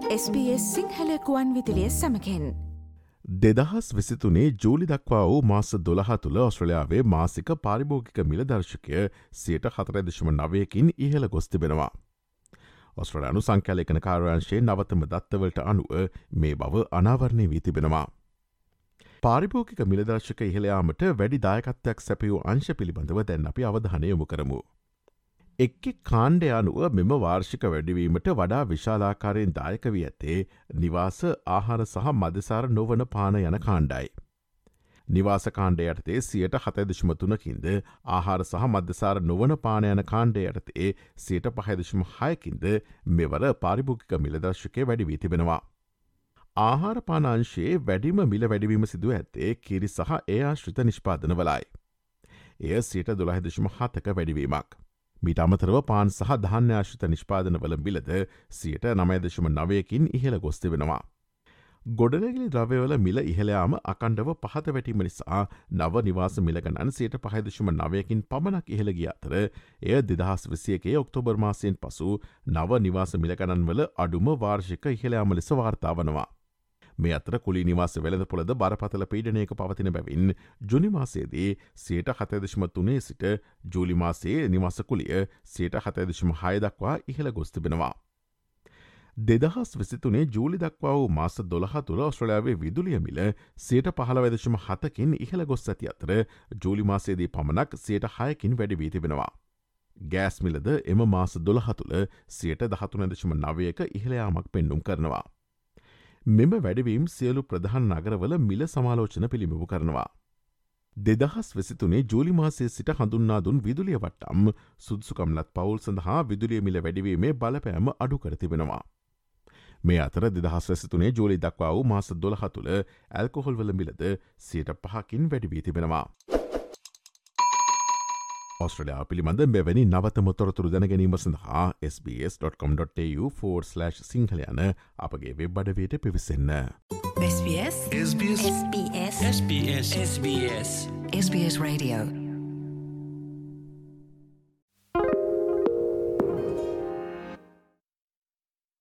SBS සිංහලකුවන් විදිලිය සමකෙන් දෙදහස් විසිතුනේ ජූලි දක්වා වූ මාස දොළහ තුළ ඔස්ට්‍රලයාාවේ මාසික පාරිභෝගික මිල දර්ශකය සියට හතරදශම නවයකින් ඉහළ ගොස්තිබෙනවා. ඔස්ට්‍රලයානු සංකැලෙකන කාරයංශයේ නවතම දත්තවලට අනුව මේ බව අනාවරණය වී තිබෙනවා. පාරිභෝගික මිලදර්ශක ඉහළයාමට වැඩි දායකත්වයක් සැපියූ අංශ පිළිබඳව දැන් අපි අවධානයමු කරමු. එක්කෙ කාණ්ඩ අනුව මෙම වාර්ෂික වැඩිවීමට වඩා විශාලාකාරයෙන් දායක වී ඇත්තේ නිවාස ආහාර සහ මදසාර නොවන පාන යන කාණ්ඩයි. නිවාස කාණ්ඩ යටතේ සියට හතදශමතුනකින්ද ආහාර සහ මධ්‍යසාර නොවන පාන යන කාණ්ඩ යටතේ සයට පහදශම හයකින්ද මෙවර පාරිභෝගික මිලදර්ශකය වැඩිවී තිබෙනවා. ආහාර පානාංශයේ වැඩිම මිල වැඩිවීම සිදුව ඇත්තේ කිරි සහ ඒ ආශ්‍රිත නිෂ්පාදන වලයි. එය සියට දොළහෙදශම හතක වැඩිවීමක්. මිට අමතරව පාන් සහ ධාන්‍යාශිත නිෂ්පාදනවල බිලද සියට නමයදශම නවයකින් ඉහළ ගොස්ති වෙනවා. ගොඩනැගලි ද්‍රවයවල මිල ඉහළයාම අකණ්ඩව පහත වැටීම නිසා නව නිවාස මිලගනන් සයට පහදශම නවයකින් පමණක් ඉහළගිය අතර එය දෙදහස් විසියකේ ඔක්තෝබර් මාසයෙන් පසු නව නිවාස මිලගණන්වල අඩුම වාර්ෂික ඉහළයාම ලෙස වාර්තාවනවා. මේ අතර කුලි නිවාස වෙළඳ පොළද බරපතල පීඩනයක පවතින බැවින් ජුනිමාසේදී සයට හතදශම තුනේ සිට ජූලිමාසේ නිවාසකුලිය සයට හතදශම හය දක්වා ඉහළ ගොස්තිබෙනවා. දෙදහස් විසිතුනේ ජූලි දක්වා වූ මාස දොළහ තුළ ඔස්ට්‍රලයාාවේ විදුලිය මිල සයට පහළ වැදශම හතකින් ඉහළ ගොස් ඇති අතර ජූලිමාසේදී පමණක් සයට හයකින් වැඩිවී තිබෙනවා. ගෑස් මිලද එම මාස දොළහ තුළ සයට දහතුනදශම නවයක ඉහළයාමක් පෙන්නුම් කරනවා. මෙම වැඩවීම් සියලු ප්‍රධාන නගරවල මිල සමාලෝචන පිළිමිපු කරනවා. දෙදහස් වෙසිතුනේ ජූලි මාසය සිට හඳුන්නා දුන් විදුලිය වට්ටම් සුදුසුකම්ලත් පවුල් සඳහා විදුලිය මිල වැඩිවීමේ බලපෑම අඩු කරතිබෙනවා. මේ අතර දෙදහස් වැසිතුනේ ජෝලි දක්වා වූ මාස දොළහ තුළ ඇල්කොහොල්වල මිලද සයට පහකින් වැඩිවී තිබෙනවා. ඔස්ට්‍රලයා පිළිබඳ මෙවැනි නවත මොතොරතුරු දැනගැනීම සඳහා SBS.com.tu4/ සිංහල යන අපගේ වෙබ් අඩවයට පිවිසන්න. SBS SBS SBS SBS SBS Radio